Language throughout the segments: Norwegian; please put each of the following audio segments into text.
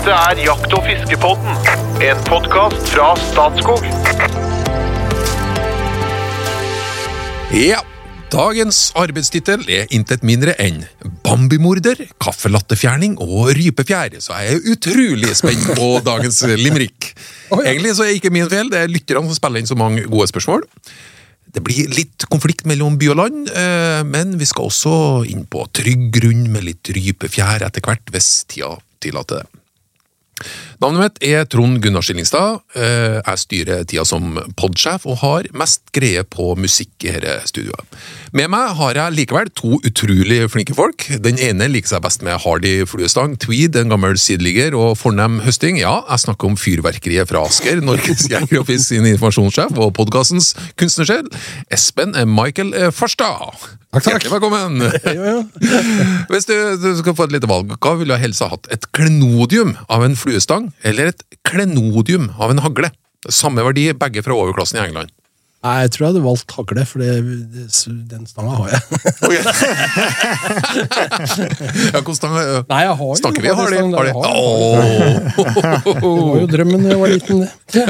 Dette er Jakt- og fiskepodden, en podkast fra Statskog. Ja, dagens arbeidstittel er intet mindre enn Bambimorder, kaffelattefjerning og rypefjær, så jeg er utrolig spent på dagens limerick. Egentlig så er det ikke min feil, det er lytterne som spiller inn så mange gode spørsmål. Det blir litt konflikt mellom by og land, eh, men vi skal også inn på trygg grunn med litt rypefjær etter hvert, hvis tida tillater det. Navnet mitt er Trond Gunnar Skillingstad. Eh, Jeg styrer tida som podsjef og har mest greie på musikk i dette studioet. Med meg har jeg likevel to utrolig flinke folk. Den ene liker seg best med hardy fluestang, tweed, en gammel sideligger og fornem høsting. Ja, jeg snakker om fyrverkeriet fra Asker, Norges Jeger sin informasjonssjef og podkastens kunstnersjel, Espen Michael Farstad. Takk, takk. Hjertelig velkommen. Jo, jo. Hvis du, du skal få et lite valg, hva ville ha hatt? Et klenodium av en fluestang, eller et klenodium av en hagle? Samme verdi, begge fra overklassen i England. Nei, jeg tror jeg hadde valgt hagle, for det, det, den stanga har jeg. Ja, hvordan stang Nei, jeg har Snakker vi har de? Har de? har. Det var jo drømmen da jeg var liten, det.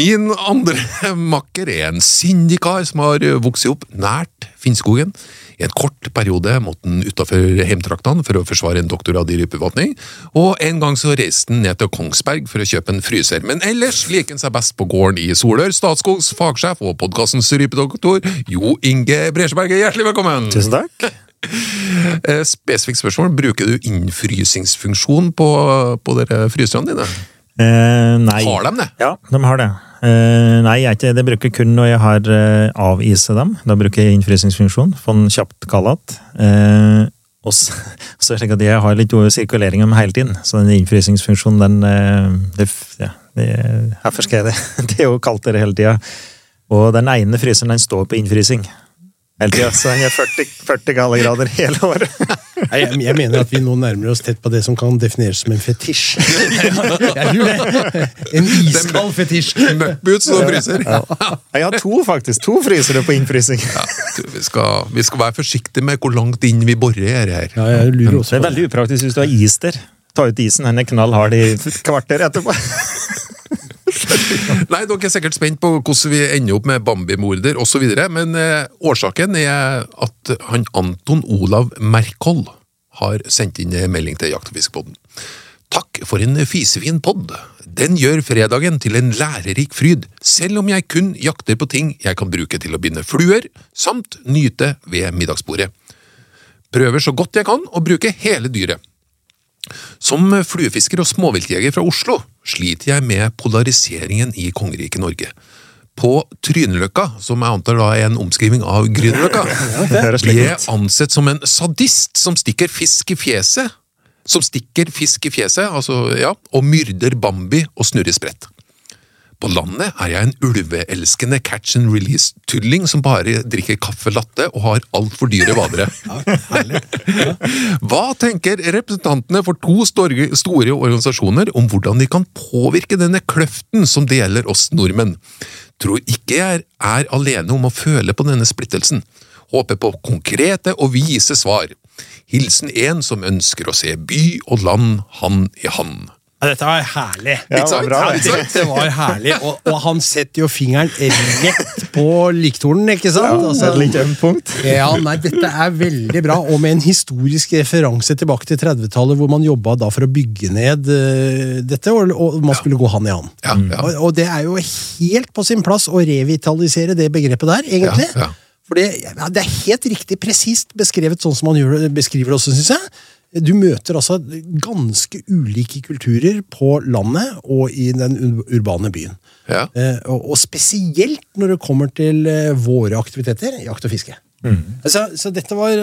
Min andre makker er en sindig kar som har vokst opp nært Finnskogen. I en kort periode måtte han utafor hjemtraktene for å forsvare en doktorgrad i rypevatning, og en gang så reiste han ned til Kongsberg for å kjøpe en fryser. Men ellers liker han seg best på gården i Solør, Statskogs fagsjef og podkastens rypedoktor Jo Inge Bresjeberget. Hjertelig velkommen! Tusen takk. Eh, Spesifikt spørsmål. Bruker du innfrysingsfunksjon på, på fryserne dine? Eh, nei. Har de det? Ja, de har det. Eh, nei, jeg, ikke, det bruker kun når jeg har eh, avise dem. Da bruker jeg innfrysningsfunksjon. Få den kjapt kallet. Eh, og så, så er det slik at jeg har litt sirkulering om hele tiden, så den innfrysingsfunksjonen, den eh, det, ja, det, Hvorfor skal jeg det? Det er jo kaldt der hele tida. Og den ene fryseren den står på innfrysing hele tida, så den er 40, 40 grader hele året. Nei, Jeg, jeg mener at vi nå nærmer oss tett på det som kan defineres som en fetisj. En iskald fetisj. Møkkboots og fryser. Jeg har to, faktisk. To frysere på innfrysing. Ja, du, vi, skal, vi skal være forsiktige med hvor langt inn vi borer her. Ja, jeg lurer også Det er veldig upraktisk hvis du har is der. Ta ut isen, den er knall hard i kvarter etterpå. Nei, Dere er sikkert spent på hvordan vi ender opp med Bambi-morder osv., men eh, årsaken er at han Anton Olav Merkhold har sendt inn melding til Jakt- og fiskepodden. Takk for en fisefin podd. Den gjør fredagen til en lærerik fryd, selv om jeg kun jakter på ting jeg kan bruke til å binde fluer, samt nyte ved middagsbordet. Prøver så godt jeg kan å bruke hele dyret. Som fluefisker og småviltjeger fra Oslo sliter jeg med polariseringen i kongeriket Norge. På Tryneløkka, som jeg antar da er en omskriving av Grünerløkka, blir ansett som en sadist som stikker fisk i fjeset. Som stikker fisk i fjeset, altså, ja, og myrder Bambi og snurrer sprett. På landet er jeg en ulveelskende catch and release-tulling som bare drikker kaffe latte og har altfor dyre vadere. Hva tenker representantene for to store, store organisasjoner om hvordan de kan påvirke denne kløften som det gjelder oss nordmenn? Tror ikke jeg er, alene om å føle på denne splittelsen. Håper på konkrete og vise svar. Hilsen en som ønsker å se by og land hand i hand. Ja, dette var herlig. Ja, det, var bra, det. var herlig, og, og han setter jo fingeren rett på liktornen, ikke sant? Altså, Et litt ømt punkt. ja, nei, Dette er veldig bra, og med en historisk referanse tilbake til 30-tallet, hvor man jobba da for å bygge ned uh, dette, og, og man skulle gå hand i hand. Ja, ja. Og, og det er jo helt på sin plass å revitalisere det begrepet der, egentlig. Ja, ja. For det, ja, det er helt riktig presist beskrevet sånn som man gjør, beskriver det også, syns jeg. Du møter altså ganske ulike kulturer på landet og i den urbane byen. Ja. Eh, og, og spesielt når det kommer til eh, våre aktiviteter, jakt og fiske. Så, så dette var,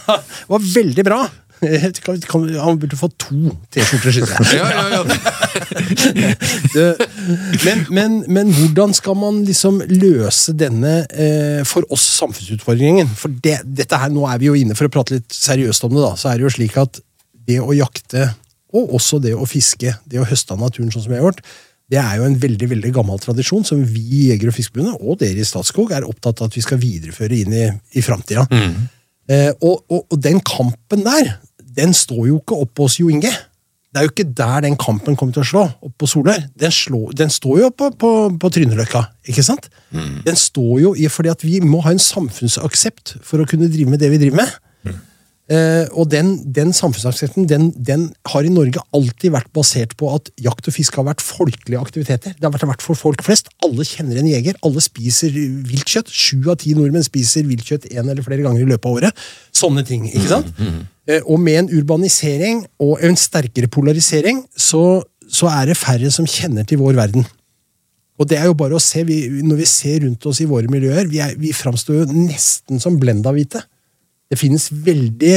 var veldig bra. Kan, kan, han burde få to T-skjorter, syns jeg. Ja, ja, ja. Men, men, men hvordan skal man liksom løse denne eh, for oss samfunnsutfordringen? For det, dette her, Nå er vi jo inne for å prate litt seriøst om det. da, Så er det jo slik at det å jakte, og også det å fiske, det å høste av naturen sånn som vi har gjort, det er jo en veldig veldig gammel tradisjon som vi i Jeger- og Fiskerforbundet og dere i Statskog er opptatt av at vi skal videreføre inn i, i framtida. Eh, og, og, og den kampen der, den står jo ikke opp hos Jo Inge. Det er jo ikke der den kampen kommer til å slå, opp på Solør. Den, den står jo på, på, på Tryneløkka, ikke sant? Den står jo i fordi at vi må ha en samfunnsaksept for å kunne drive med det vi driver med. Eh, og den, den samfunnsaksepten den, den har i Norge alltid vært basert på at jakt og fiske har vært folkelige aktiviteter. Det har vært, vært for folk flest. Alle kjenner en jeger. Alle spiser viltkjøtt. Sju av ti nordmenn spiser viltkjøtt en eller flere ganger i løpet av året. Sånne ting. ikke sant? Eh, og med en urbanisering og en sterkere polarisering, så, så er det færre som kjenner til vår verden. Og det er jo bare å se, vi, Når vi ser rundt oss i våre miljøer, vi, er, vi framstår jo nesten som blenda-hvite. Det finnes veldig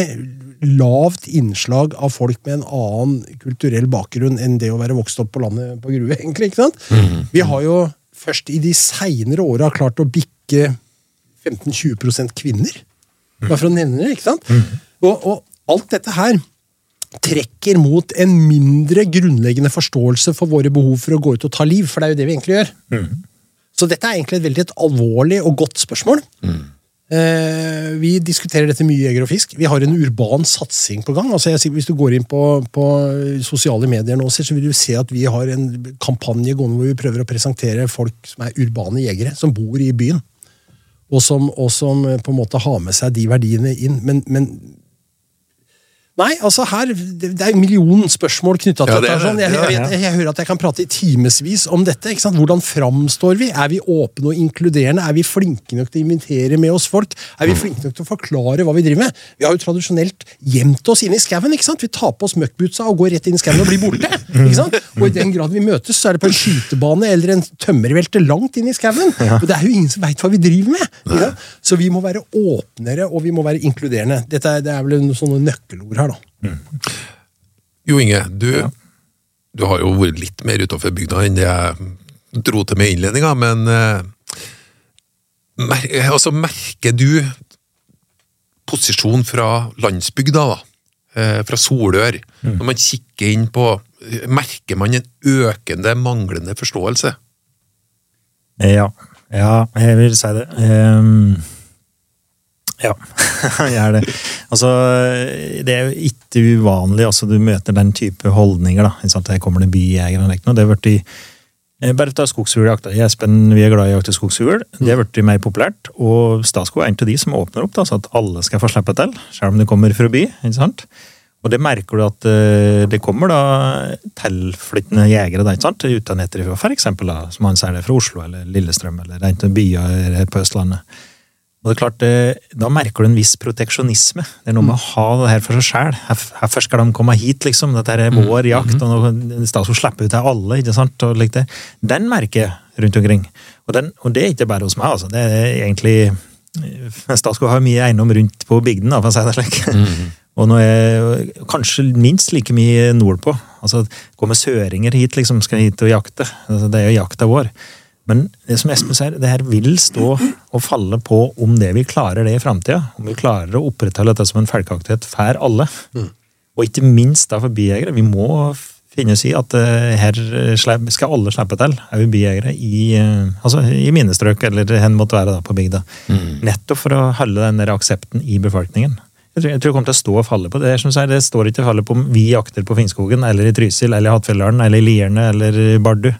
lavt innslag av folk med en annen kulturell bakgrunn enn det å være vokst opp på landet på Grue. egentlig, ikke sant? Vi har jo først i de seinere åra klart å bikke 15-20 kvinner. Bare for å nevne det. ikke sant? Og, og alt dette her trekker mot en mindre grunnleggende forståelse for våre behov for å gå ut og ta liv, for det er jo det vi egentlig gjør. Så dette er egentlig et veldig et alvorlig og godt spørsmål. Vi diskuterer dette mye Jeger og Fisk. Vi har en urban satsing på gang. Altså jeg, hvis du går inn på, på sosiale medier nå, så vil du se at vi har en kampanje gående hvor vi prøver å presentere folk som er urbane jegere, som bor i byen. Og som, og som eh, på en måte har med seg de verdiene inn. Men, men Nei, altså her, det er en million spørsmål knytta til Ja, det dette. Sånn. Jeg, Jeg, jeg, jeg hører at jeg kan prate i timevis om dette. ikke sant? Hvordan framstår vi? Er vi åpne og inkluderende? Er vi flinke nok til å invitere med oss folk? Er vi flinke nok til å forklare hva vi driver med? Vi har jo tradisjonelt gjemt oss inne i skauen. ikke sant? Vi tar på oss møkkbootsa og går rett inn i skauen og blir borte. ikke sant? Og i den grad vi møtes, så er det på en skytebane eller en tømmervelte langt inn i skauen. Og det er jo ingen som veit hva vi driver med. Så vi må være åpnere, og vi må være inkluderende. Dette er, det er vel noen sånne nøkkelord her, da. Jo Inge, du, du har jo vært litt mer utafor bygda enn det jeg dro til med innledninga, men eh, mer, altså, merker du posisjon fra landsbygda, da? Eh, fra Solør? Når man kikker inn på Merker man en økende manglende forståelse? Ja, ja jeg vil si det. Ehm, ja, jeg er det. Altså, det er jo ikke uvanlig altså du møter den type holdninger. da. Her kommer det byjegere og noe. Det har blitt eh, bare ta skogsfugljakta. Espen, vi er glad i å jakte skogsfugl. Det har blitt mer populært. Og Statskog er en av de som åpner opp, da, så at alle skal få slippe til. Selv om du kommer fra by. ikke sant? Og det merker du at eh, det kommer da tilflyttende jegere da, ikke sant? utenfra, f.eks. som han sier det, fra Oslo eller Lillestrøm eller byer på Østlandet. Og det er klart, eh, Da merker du en viss proteksjonisme. Det er noe med å ha det her for seg sjøl. først skal de komme hit, liksom? Dette er vår jakt, og nå Statskog slipper ut til alle. ikke sant? Og like det. Den merker jeg rundt omkring. Og, den, og det er ikke bare hos meg, altså. Det er egentlig Statskog har mye eiendom rundt på bygden, da, for å si det slik. Og nå er kanskje minst like mye nordpå. Altså, Kommer søringer hit, liksom, skal hit og jakte. Altså, det er jo jakta vår. Men det som Espen sier, det her vil stå og falle på om det vi klarer det i framtida. Om vi klarer å opprettholde dette som en folkeaktivitet for alle. Og ikke minst da for bijegere. Vi må finne oss i at eh, her skal alle slippe til, òg bijegere, i, eh, altså, i minnestrøk eller hen måtte være da på bygda. Nettopp for å holde den der aksepten i befolkningen. Jeg tror, jeg tror det kommer til å stå og falle på det. Som sier, det står ikke og faller på om vi jakter på Finnskogen, eller i Trysil, eller i Hattfjelldalen, eller i Lierne, eller i Bardu.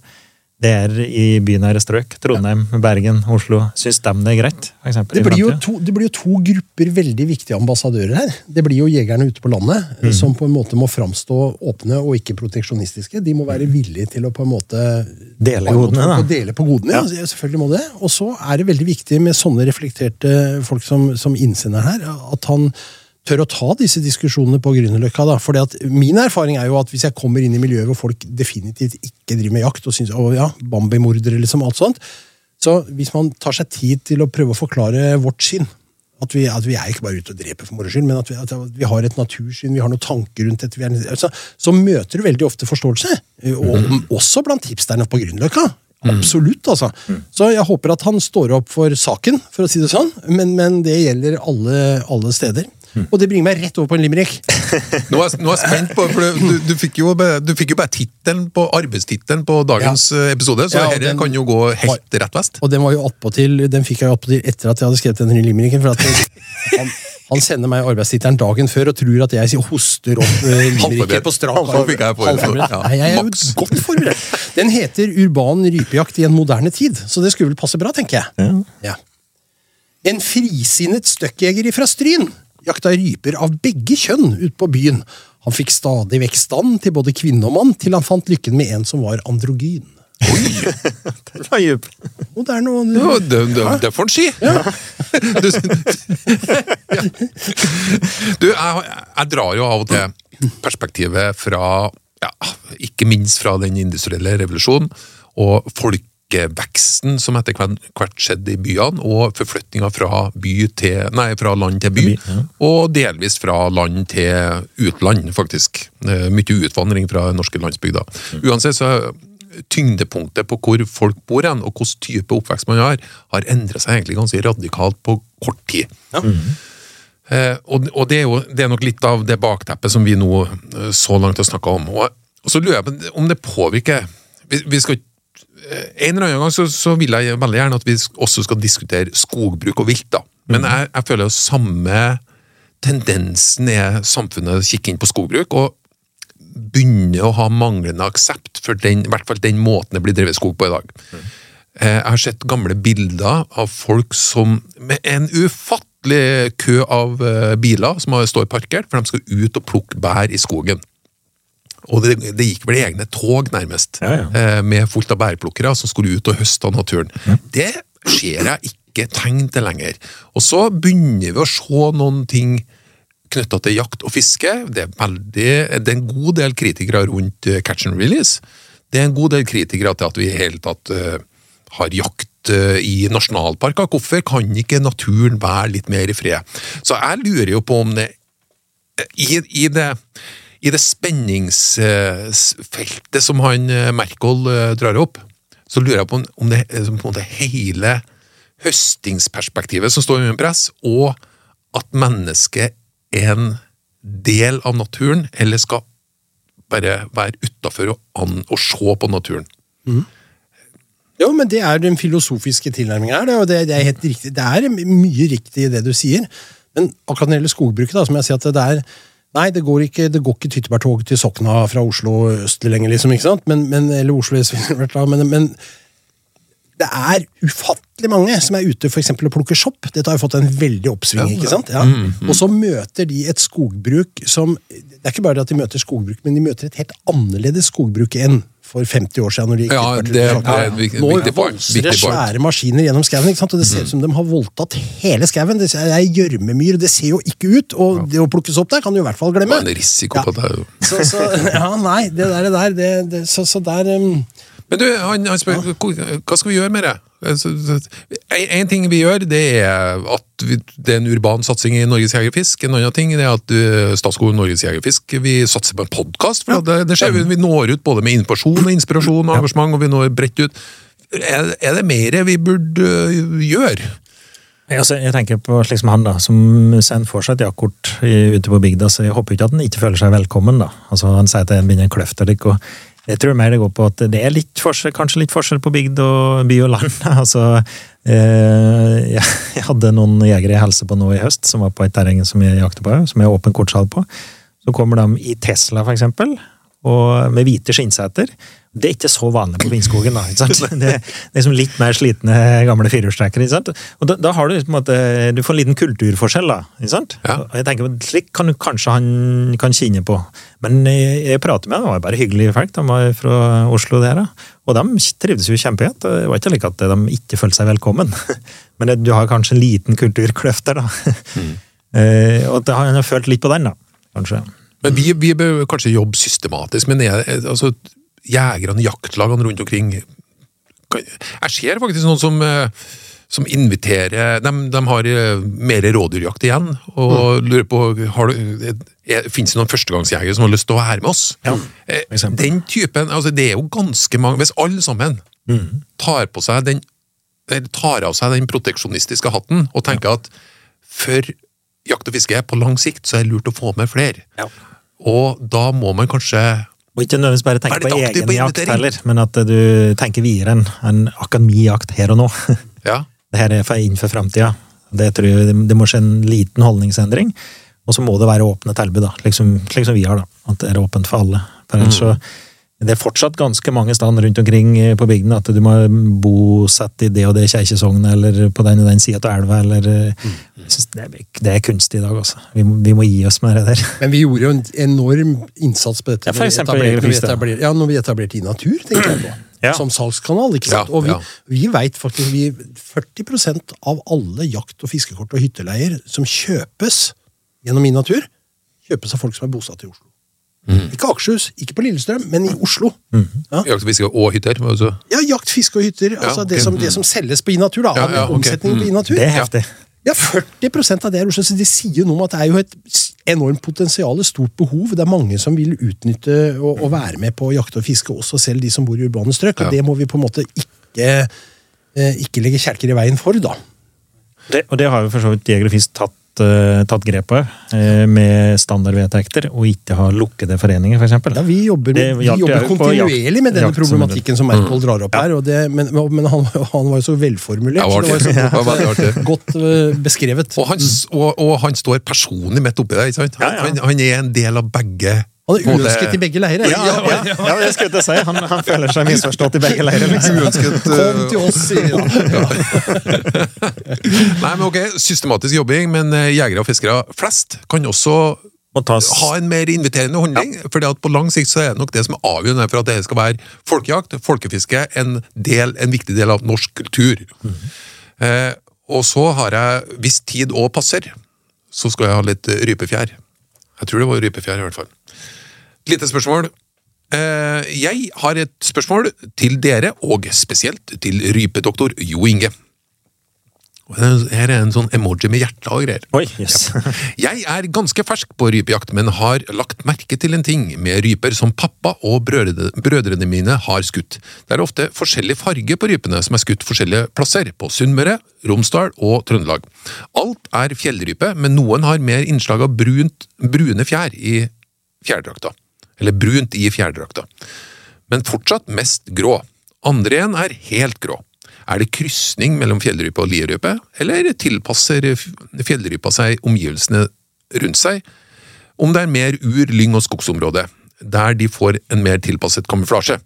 Det er i bynære strøk. Trondheim, Bergen, Oslo. Syns de det er greit? For eksempel, Det blir, to, det blir jo to grupper veldig viktige ambassadører her. Det blir jo jegerne ute på landet, mm. som på en måte må framstå åpne og ikke proteksjonistiske. De må være villige til å på en måte Dele godene, da. Dele på godene, ja. Ja. Selvfølgelig må det. Og så er det veldig viktig med sånne reflekterte folk som, som innsender her, at han tør å ta disse diskusjonene på Grünerløkka. Fordi Min erfaring er jo at hvis jeg kommer inn i miljøet hvor folk definitivt ikke driver med jakt, og syns å ja, Bambi-mordere, liksom, alt sånt, så hvis man tar seg tid til å prøve å forklare vårt syn at vi, at vi er ikke bare ute og dreper for moro skyld, men at vi, at vi har et natursyn, vi har noen tanker rundt dette. Vi er, altså, så møter du veldig ofte forståelse. Og, Også blant hipsterne på Grünerløkka. Absolutt, altså. Så jeg håper at han står opp for saken, for å si det sånn. Men, men det gjelder alle, alle steder. Og det bringer meg rett over på en limerick. Nå er, nå er jeg spent på, for du, du, fikk jo, du fikk jo bare tittelen på arbeidstittelen på dagens ja. episode, så Ja, dette kan jo gå helt rett vest. Og den var jo attpåtil, den fikk jeg jo attpåtil etter at jeg hadde skrevet den limericken. For at han, han sender meg arbeidstittelen dagen før og tror at jeg hoster opp eh, limericker på strak. Halvforberedt. Ja, Nei, jeg er jo godt forberedt. Den heter Urban rypejakt i en moderne tid, så det skulle vel passe bra, tenker jeg. Ja. En frisinnet støkkjeger ifra Stryn jakta ryper av begge kjønn ut på byen. Han fikk stadig vekk stand til både kvinne og mann, til han fant lykken med en som var androgyn. Oi! Det var djup. er og Ja, det, det, det får en si! Du, du jeg, jeg drar jo av og til perspektivet fra ja, Ikke minst fra den industrielle revolusjonen og folkeveksten som etter hvert skjedde i byene, og forflytninga fra, by fra land til by, ja. og delvis fra land til utland, faktisk. Eh, Mye utvandring fra norske landsbygder. Uansett så er tyngdepunktet på hvor folk bor hen, og hvilken type oppvekst man har, har endret seg egentlig ganske radikalt på kort tid. Eh, og og det, er jo, det er nok litt av det bakteppet som vi nå eh, så langt har snakka om. Og, og så lurer jeg på om det påvirker vi, vi skal, ikke- En eller annen gang så, så vil jeg veldig gjerne at vi også skal diskutere skogbruk og vilt. da. Men jeg, jeg føler jo samme tendensen er samfunnet kikker inn på skogbruk, og begynner å ha manglende aksept for den, i hvert fall den måten det blir drevet skog på i dag. Mm. Jeg har sett gamle bilder av folk som med en ufattelig kø av eh, biler som har- står parkert, for de skal ut og plukke bær i skogen. Og det, det gikk vel egne tog, nærmest, Ja, ja. eh, med fullt av bærplukkere som skulle ut og høste av naturen. Det ser jeg ikke tegn til lenger. Og så begynner vi å se noen ting knytta til jakt og fiske. Det er, veldig, det er en god del kritikere rundt eh, catch and release. Det er en god del kritikere til at vi i hele tatt uh, har jakt i nasjonalparker. Hvorfor kan ikke naturen være litt mer i fred? Så jeg lurer jo på om det i, i det i det spenningsfeltet som han eh, Merkel eh, drar opp, så lurer jeg på om- det på hele høstingsperspektivet som står under press, og at mennesket er en del av naturen, eller skal bare være utafor og, og se på naturen. Jo, men det er den filosofiske tilnærmingen her, og det, det er helt riktig. Det er mye riktig i det du sier, men akkurat når det gjelder skogbruket, da, som jeg sier at det er Nei, det går ikke, det går ikke tyttebærtog til Sokna fra Oslo østlig lenger, liksom, ikke sant? Men, men, eller Oslo men, men det er ufattelig mange som er ute for eksempel, og plukker sopp. Dette har jo fått en veldig oppsving. Ikke sant? Ja. Og så møter de et skogbruk som Det er ikke bare det at de møter skogbruk, men de møter et helt annerledes skogbruk enn for 50 år siden. når de gikk Ja, det- det er et vik- Nå viktig poeng, valser det svære maskiner gjennom skauen, og det ser ut som de har voldtatt hele skauen. Det er gjørmemyr, det ser jo ikke ut, og det å plukkes opp der kan du i hvert fall glemme. Det var en risiko Ja. på det. Så, så, ja, nei, det der, det der det, det, så, så der um, Men du, han, han spør hva- skal vi gjøre med det? Én En, en ting vi gjør, det er at vi, det er en urban satsing i Norges Jegerfisk. En annen ting det er at uh, Statskog Norges Jegerfisk vi satser på en podkast. Det, det skjer, vi, vi når ut både med informasjon og inspirasjon og engasjement, og vi når bredt ut. Er, er det mer vi burde uh, gjøre? Jeg, altså, tenker på slik som han, da, som sender for seg et jaktkort ute på bygda, så jeg håper ikke at han ikke føler seg velkommen. da. Altså, Han sier at det begynner en kløft og jeg tror mer det går på at det er litt forskjell, kanskje litt forskjell på bygd og by og land. altså, eh, jeg, hadde noen jegere jeg hilste på nå i høst, som var på et terreng som jeg jakter på, som jeg har åpen kortsal på. Så kommer de i Tesla, for eksempel, og med hvite skinnseter. Det er ikke så vanlig på Vinskogen da, ikke sant? Det er liksom litt mer slitne gamle firehjulstrekkere. ikke sant? Og da, da har du på en måte, du får en liten kulturforskjell. da, ikke sant? Ja. Og jeg tenker, Slik kan du kanskje han kan kinne på. Men jeg, jeg prater med dem, det var bare hyggelige folk. De var fra Oslo, der, da. og de trivdes jo kjempegodt. Det var ikke like at de ikke følte seg velkommen. Men du har kanskje en liten kulturkløft der, da. Mm. og han har han følt litt på den, da. kanskje. Men vi, vi bør kanskje jobbe systematisk, men er, altså, jegerne, jaktlagene rundt omkring Jeg ser faktisk noen som, eh, som inviterer De, de har eh, mer rådyrjakt igjen, og lurer på har du, er, Fins det noen førstegangsjegere som har lyst til å være med oss? Ja, Eh. Den typen, altså Det er jo ganske mange Hvis alle sammen tar på seg den tar av seg den proteksjonistiske hatten og tenker at for jakt og fiske på lang sikt, så er det lurt å få med flere. Ja. Og da må man kanskje Og ikke nødvendigvis bare tenke på egen på jakt heller, men at du tenker videre enn en akademijakt her og nå. Ja, Det her er for inn for framtida. Det tror jeg det- må skje en liten holdningsendring. Og så må det være åpne tilbud, da. Liksom, slik som vi har, da. At det er åpent for alle. For ellers så det er fortsatt ganske mange steder rundt omkring eh, på bygdene at du må bosette i det og det kirkesognet, eller på den og den sida av elva, eller mm. jeg det, er, det er kunstig i dag, altså. Vi, vi må gi oss med det der. Men vi gjorde jo en enorm innsats på dette Ja, for når vi eksempel etablerte- etablerte- ja, når vi etablerte i natur, tenker jeg på. Ja. Som salgskanal. ikke sant? Ja, og vi, vi vet faktisk vi, 40% av alle jakt- og fiskekort og hytteleier som kjøpes gjennom i natur, kjøpes av folk som er bosatt i Oslo. Mm. Ikke Akershus, ikke på Lillestrøm, men i Oslo. Ja. jakt og fiske og hytter. Også. Ja, jakt, fiske og hytter. altså ok. det, som, det som selges på Inatur. da, Ja, ja, ok. omsetningen på Inatur. Det er heftig. Ja, 40% av det er Oslo, så de sier noe om at det er jo et enormt potensial, et stort behov. Det er mange som vil utnytte og, og være med på jakt og fiske, også selv de som bor i urbane strøk. Ja. Og det må vi på en måte ikke, eh, ikke legge kjelker i veien for, da. Det, og det har jo for så vidt Jeger og Fisk tatt, tatt grep på, eh, med standardvedtekter, og ikke ha lukkede foreninger, for eksempel. Ja, Vi jobber, Det vi jobber kontinuerlig med denne jakt- problematikken som Merkvold drar opp her. Og det, men, men han, han var jo så velformulert. Ja, det var så det var godt eh, beskrevet. Og han, og, og han står personlig midt oppi der. ikke sant? Han, Ja, ja. Han, han er en del av begge Han er uønsket i begge leirer. Ja, ja, ja, ja, det skulle jeg si. Han, han føler seg misforstått i begge leirer. Liksom. Uønsket Kom eh, til oss, sier han. Nei, men ok, Systematisk jobbing, men eh, jegere og fiskere flest kan også tas, ha en mer inviterende holdning. For på lang sikt så er det nok det som er avgjørende for at det skal være folkejakt, folkefiske, en, del, en viktig del av norsk kultur. eh, og så har jeg, hvis tid òg passer, så skal jeg ha litt rypefjær. Jeg tror det var rypefjær, i hvert fall. Lite spørsmål. Eh, jeg har et spørsmål til dere, og spesielt til rypedoktor Jo Inge. Det- Her er en sånn emoji med hjerte og greier. Oi, yes. Jeg er ganske fersk på rypejakt, men har lagt merke til en ting med ryper som pappa og brødre, brødrene mine har skutt. Det er ofte forskjellig farge på rypene som er skutt forskjellige plasser, på Sunnmøre, Romsdal og Trøndelag. Alt er fjellrype, men noen har mer innslag av brunt, brune fjær i fjærdrakta. Eller brunt i fjærdrakta. Men fortsatt mest grå. Andre igjen er helt grå. Er det krysning mellom fjellrype og lierype, eller tilpasser fjellrypa seg omgivelsene rundt seg? Om det er mer ur-, lyng- og skogsområde, der de får en mer tilpasset kamuflasje.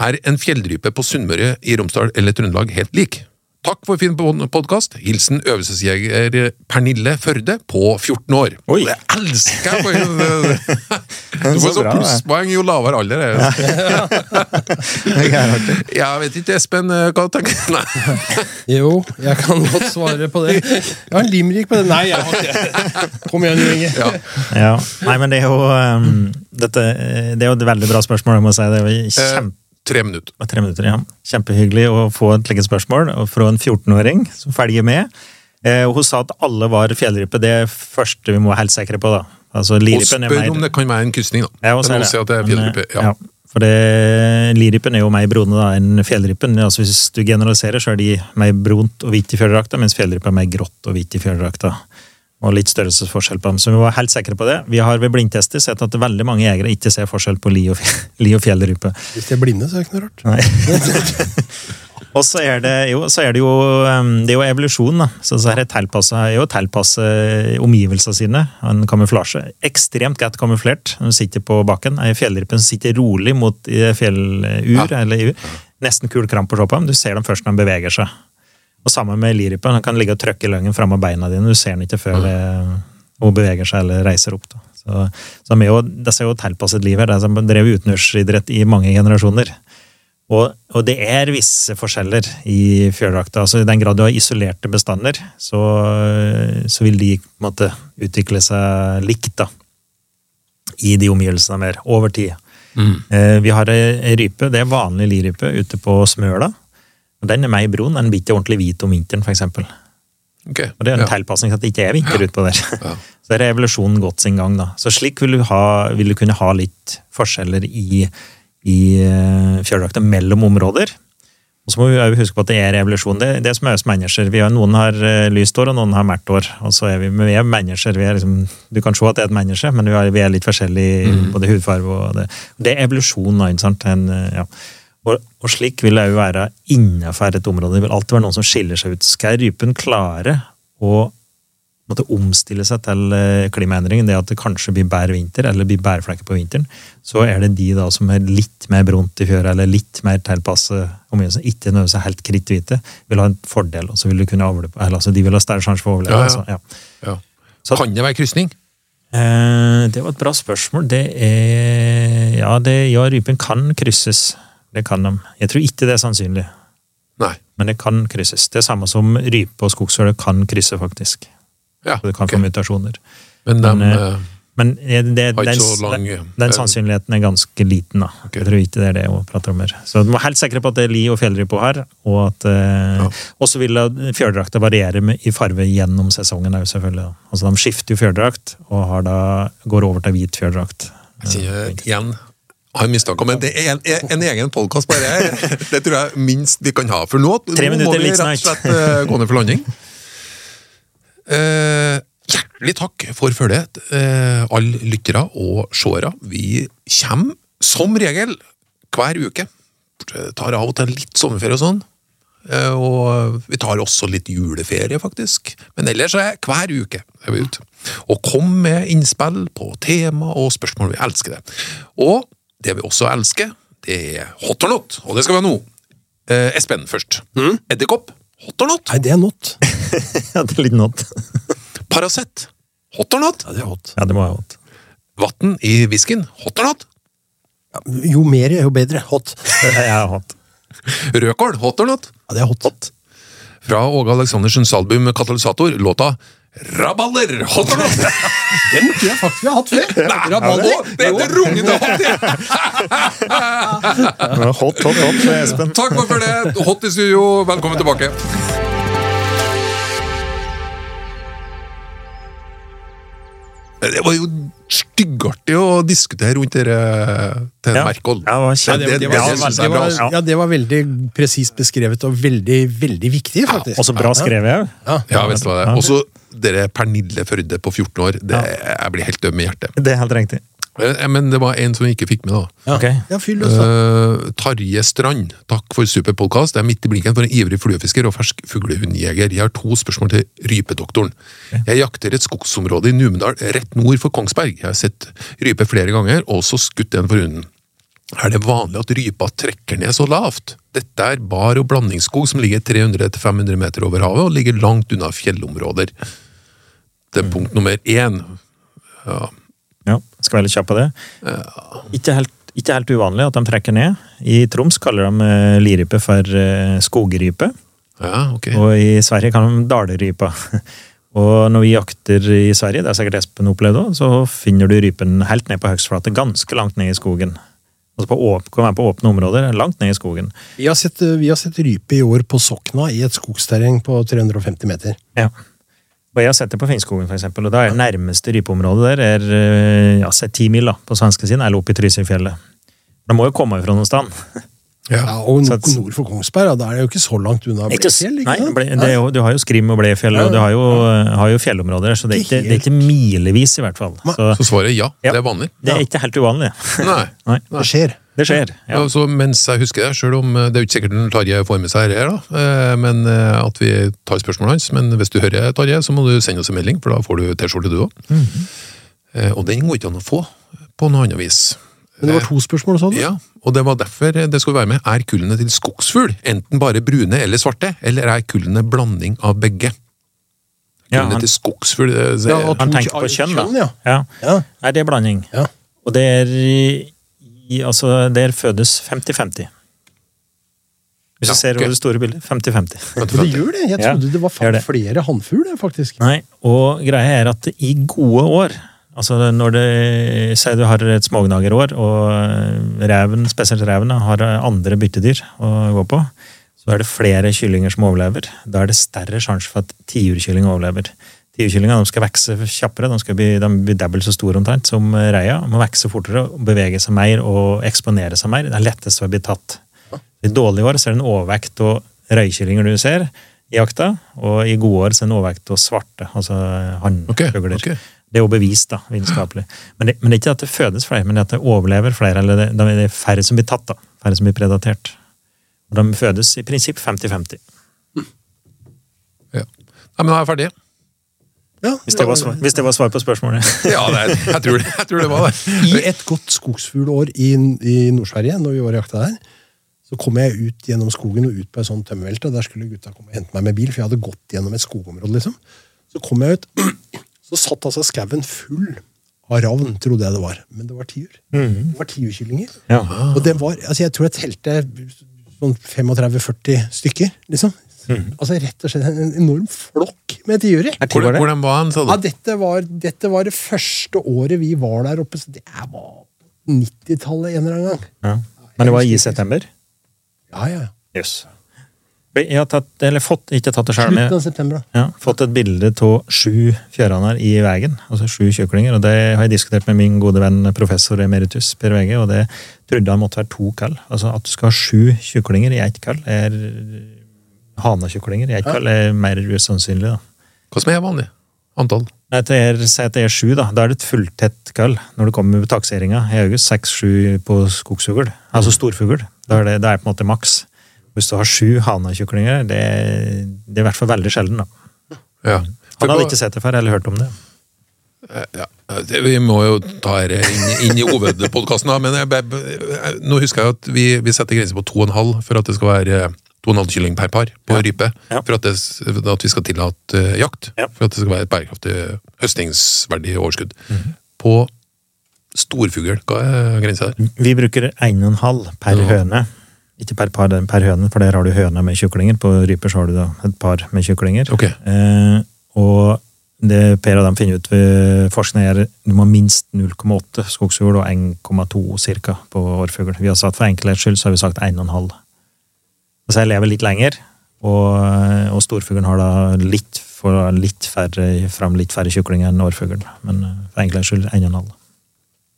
Er en fjellrype på Sunnmøre, i Romsdal eller Trøndelag helt lik? Takk for fin podkast. Hilsen øvelsesjeger Pernille Førde på 14 år. Oi. Det elsker jeg! Du får så plusspoeng jo lavere alder er. Jeg vet ikke, Espen, eh, hva tenker du? Nei. Jo, jeg kan godt svare på det. Jeg har en limerick på det. Nei, jeg har ikke det. Kom igjen, Inge. Ja. Ja. Nei, men det er jo um, dette, eh, Det er jo et veldig bra spørsmål, jeg må si. Det er jo Eh, kjempe, tre minutter. tre minutter, ja. Kjempehyggelig å få et slikt spørsmål fra en 14-åring som følger med. Eh, hun sa at alle var fjellrype. Det er første vi må være helt sikre på. da. Altså, Og er spør mer- om det kan være en krysning, da. Ja, og så Men det er fjellrype. Ja. Ja. For lirypen er jo mer brune da enn fjellrypen. Altså, hvis du generaliserer, så er de mer brunt og hvitt i fjellrakta, mens fjellrypen er mer grått og hvitt i fjellrakta. Og litt størrelsesforskjell på dem. Så vi var helt sikre på det. Vi har ved blindtester sett at veldig mange jegere ikke ser forskjell på li og, li og fjellrype. Hvis de er blinde, så er det ikke noe rart. Nei. Og så er det jo, så er det jo, um, det er jo evolusjon, da. Så så er det tilpassa, er jo tilpasse omgivelsene sine. En kamuflasje. Ekstremt godt kamuflert når du sitter på bakken. Fjellrypen fjellrype sitter rolig mot fjellur, Ja. eller ur. Nesten kul kramp å se på dem. Du ser dem først når de beveger seg. Og sammen med liripen. Den kan ligge og trykke i løgnen framme av beina dine. Du ser den ikke før det, hun beveger seg eller reiser opp. Da. Så, så de er jo, disse er jo tilpasset liv her. De som drev utenriksidrett i mange generasjoner. Og, og det er visse forskjeller i fjørdrakta. Altså, I den grad du har isolerte bestander, så, så vil de måte utvikle seg likt da, i de omgivelsene mer, over tid. Eh, vi har ei ei rype, det er vanlig lirype, ute på Smøla. Og Den er mer brun, den blir ikke ordentlig hvit om vinteren, f.eks. Og det er en ja. tilpasning til at det ikke er vinter utpå der. Ja. Så der er evolusjonen gått sin gang. da. Så slik vil du, ha, vil du kunne ha litt forskjeller i, i eh, fjørdrakta mellom områder. Og så må vi huske på at det er evolusjon. Det, det som er oss mennesker. Vi har, noen har eh, lyst hår, og noen har mørkt hår. Og så er vi, vi er mennesker. Vi er liksom, du kan se at det er et menneske, men vi er, vi er litt forskjellige i både hudfarge og det. Det er evolusjon. ikke sant? En, eh, ja. Og, og slik vil det jo være innenfor et område. Det vil alltid være noen som skiller seg ut. Skal rypen klare å måtte omstille seg til eh, klimaendringen, det at det kanskje blir bær vinter, eller blir bærflekker på vinteren, så er det de da som er litt mer brunt i fjøra, eller litt mer tilpasset omgivelsene, ikke nødvendigvis helt kritthvite, vil ha en fordel, og så vil du kunne avle på, eller altså de vil ha større sjanse for å overleve. Ja, ja. Altså. Ja. Så- Kan det være krysning? Eh, det var et bra spørsmål. Det er Ja, det, ja rypen kan krysses. Det kan de. Jeg tror ikke det er sannsynlig, Nei. men det kan krysses. Det er samme som rype og skogsfugl kan krysse, faktisk. Ja, Så det kan okay. få mutasjoner. Men de Men, eh, Men det, det, den, lang den, den sannsynligheten er ganske liten. da. Okay. Jeg tror ikke det er det hun prater om her. Så du må helt sikre på at det er li og fjellrype her. Og at, eh, Ja. så vil fjørdrakta variere med, i farve gjennom sesongen. òg, selvfølgelig. Altså De skifter jo fjørdrakt, og har da, går over til hvit fjørdrakt. Jeg sier igjen har mistanke om en, en, en egen podkast bare her. Det tror jeg minst vi kan ha. For nå, Tre nå må vi rett og slett eh, gå ned for landing. Eh, hjertelig takk for følget, eh, alle lyttere og seere. Vi kommer som regel hver uke. Tar av og til litt sommerferie og sånn. Eh, Og vi tar også litt juleferie, faktisk. Men ellers er hver uke er vi ute. Og kom med innspill på tema og spørsmål. Vi elsker det. Og det vi også elsker, det er hot or not, og det skal vi ha nå. Eh, Espen først. Edderkopp. Hot or not? Nei, det er not. Ja, det er litt not. Paracet. Hot or not? Ja, det er hot. Ja, det må ha hatt. Vann i whiskyen. Hot or not? Ja, jo mer, jo bedre. Hot. Jeg er hot. Rødkål. Hot or not? Ja, det er hot. Fra Åge Aleksandersens album Katalysator, låta Rabalder. Hot or not? Den tror jeg faktisk vi har hatt før. Nei, Raballer. det heter rungende hot! Hot, hot, hot med Espen. Takk for det. Hot i studio. Velkommen tilbake. Det var jo styggartig å diskutere rundt dere til Ja. Merkel. Ja, det var det, ja, det var veldig presist beskrevet og veldig, veldig viktig, faktisk. også bra skrevet òg. Ja. Ja, visst var det. Også dere Pernille Førde på 14 år. Det, Jeg blir helt døm i hjertet. Det er helt riktig. Eh, Men det var en som vi ikke fikk med, da. Ja, Ok. ja fyll løs, da. Uh, Tarje Strand, takk for superpodkast. Det er midt i blinken for en ivrig fluefisker og fersk fuglehundjeger. Jeg har to spørsmål til rypedoktoren. Jeg jakter et skogsområde i Numedal rett nord for Kongsberg. Jeg har sett rype flere ganger, og også skutt en for hunden. Er det vanlig at rypa trekker ned så lavt? Dette er bar- og blandingsskog som ligger 300-500 meter over havet, og ligger langt unna fjellområder. Det er punkt nummer én. Ja, skal være litt kjapp på det. Ikke, helt, ikke helt uvanlig at de trekker ned. I Troms kaller de eh, lirype for eh, skogrype, Ja, ok. og i Sverige kan de dalrypa. Og når vi jakter i Sverige, det er sikkert Espen opplevd også, så finner du rypen helt ned på høgstflate, ganske langt ned i skogen. Altså på, åp, kan være på åpne områder, langt ned i skogen. Vi har, sett, vi har sett rype i år på Sokna i et skogsterreng på 350 meter. Ja. Og jeg har sett det på Finnskogen, for eksempel, og da er nærmeste rypeområdet der er eh, ja, ti mil da, på svenske siden, eller oppe i Trysilfjellet. Det må jo komme fra noe sted. Ja, og nord, at- nord for Kongsberg, da, da er det jo ikke så langt unna Blefjell. ikke sant? ble, det er jo, du har jo Skrim og Blefjell, og du har jo, har jo fjellområder, så det er, ikke, det er ikke milevis, i hvert fall. Så Så svaret er ja. Det er vanlig. det er ikke helt uvanlig. Nei. Nei, Det skjer. det skjer. Ja. Altså, mens jeg husker det, selv om eh, det er jo ikke sikkert Tarjei får med seg her, da, eh, men eh, at vi tar spørsmålet hans. Men hvis du hører Tarjei, så må du sende oss en melding, for da får du T-skjorte du òg. Og den går ikke an å få på noe annet vis. Men det var to spørsmål, sa du? Ja, og det var derfor det skulle være med. Er kullene til skogsfugl enten bare brune eller svarte, eller er kullene blanding av begge? Ja, Kullene han, til skogsfugl det, det, Ja, han tenker på kjønn, da. kjønn, ja. Ja. Ja. Nei, det er blanding. Ja. Og det er i, altså, Der fødes 50-50. Hvis Ja, du ser over det store bildet. 50-50. Det gjør det. Jeg Ja, trodde det var flere hannfugl, faktisk. Nei, og greia er at i gode år Altså når det Si du har et smågnagerår, og reven, spesielt reven, har andre byttedyr å gå på, så er det flere kyllinger som overlever. Da er det større sjanse for at tiurkylling overlever. Tiurkyllinger de skal vokse kjappere, de, skal bli, de blir dobbelt så store omtrent som reia. De må vokse fortere, bevege seg mer og eksponere seg mer. Det er lettest å bli tatt. I dårlige år så er det en overvekt av røykyllinger du ser i jakta, og i gode år så er det en overvekt av svarte, altså hannfugler. Okay, ok. Det er jo bevist, da, vitenskapelig. Men det, men det er ikke at det fødes flere, men det at det overlever flere, eller det, det er færre som blir tatt, da. Færre som blir predatert. Og de fødes i prinsipp 50-50. Ja. Nei, men da er jeg ferdig. Ja, Hvis, det var svar- hvis det var svar på spørsmålet. Ja, det er, jeg, tror det, jeg tror det var det. I et godt skogsfuglår i, i Nord-Sverige, når vi var og jakta der, så kom jeg ut gjennom skogen og ut på ei sånn tømmervelte. Der skulle gutta komme og hente meg med bil, for jeg hadde gått gjennom et skogområde. liksom. Så kom jeg ut, så satt altså skauen full av ravn, trodde jeg det var. Men det var tiur. Det var tiurkyllinger. Ja. Og det var, altså jeg tror jeg telte sånn 35-40 stykker, liksom. Altså rett og slett en enorm flokk med tiurer. Hvordan, hvordan var han, sa Ja, dette var, dette var det første året vi var der oppe, så det var 90-tallet en eller annen gang. Ja. Men det var i september? Ja, ja. Jøss. Jeg har tatt, eller fått, ikke tatt det sjøl, men av september, da. ja, fått et bilde av sju fjørhaner i veien. Altså sju kjøklinger. Og det har jeg diskutert med min gode venn professor emeritus Per Vege, og det trodde han måtte være to kall. Altså at du skal ha sju kjøklinger i ett kall, er Hanekjøklinger i ett kall er mer usannsynlig, da. Hva som er vanlig antall? Nei, det er, Si at det er sju, da. Da er det et fulltett kall når det kommer med takseringa i august. Seks-sju på skogsfugl. Altså storfugl. Da er det, det er på en måte maks. Hvis du har sju hanakyklinger, det, det er i hvert fall veldig sjelden. da. Ja. Han hadde ikke sett det før, eller hørt om det. Ja, det, vi må jo ta dette inn, inn i hovedpodkasten, men jeg, jeg, nå husker jeg at vi, vi setter grenser på 2,5 for at det skal være 2,5 kylling per par på rype. Ja. For at, det, at vi skal tillate uh, jakt. Ja. For at det skal være et bærekraftig høstingsverdig overskudd. Mhm. På storfugl, hva er grensa der? Vi bruker 1,5 per Ja. høne. Ikke per par, per høne, for der har du høne med kyklinger. På ryper så har du da et par med kyklinger. Okay. Eh, og det Per og dem finner ut ved forskning er du må ha minst 0,8 skogsfugl og 1,2 cirka på årfugl. Vi har sagt For enkelhets skyld så har vi sagt 1,5. Så jeg lever litt lenger, og, og storfuglen har da litt, litt færre, fram litt færre kjøklinger enn årfuglen. Men eh, for enkelhets skyld 1,5.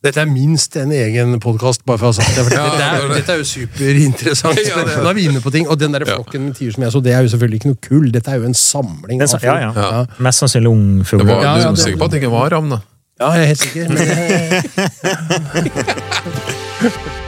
Dette er minst en egen podkast, bare for å ha sagt det. For dette, er, det er det. dette er jo superinteressant. Ja, det er. Da er vi inne på ting. Og den der flokken med tiur som jeg så, det er jo selvfølgelig ikke noe kull. Dette er jo en samling. Det er av ja, ja. Ja. Mest sannsynlig Det Du var, Ja, er sikker på at det ikke var ravn, da? ja, jeg er helt sikker. Men,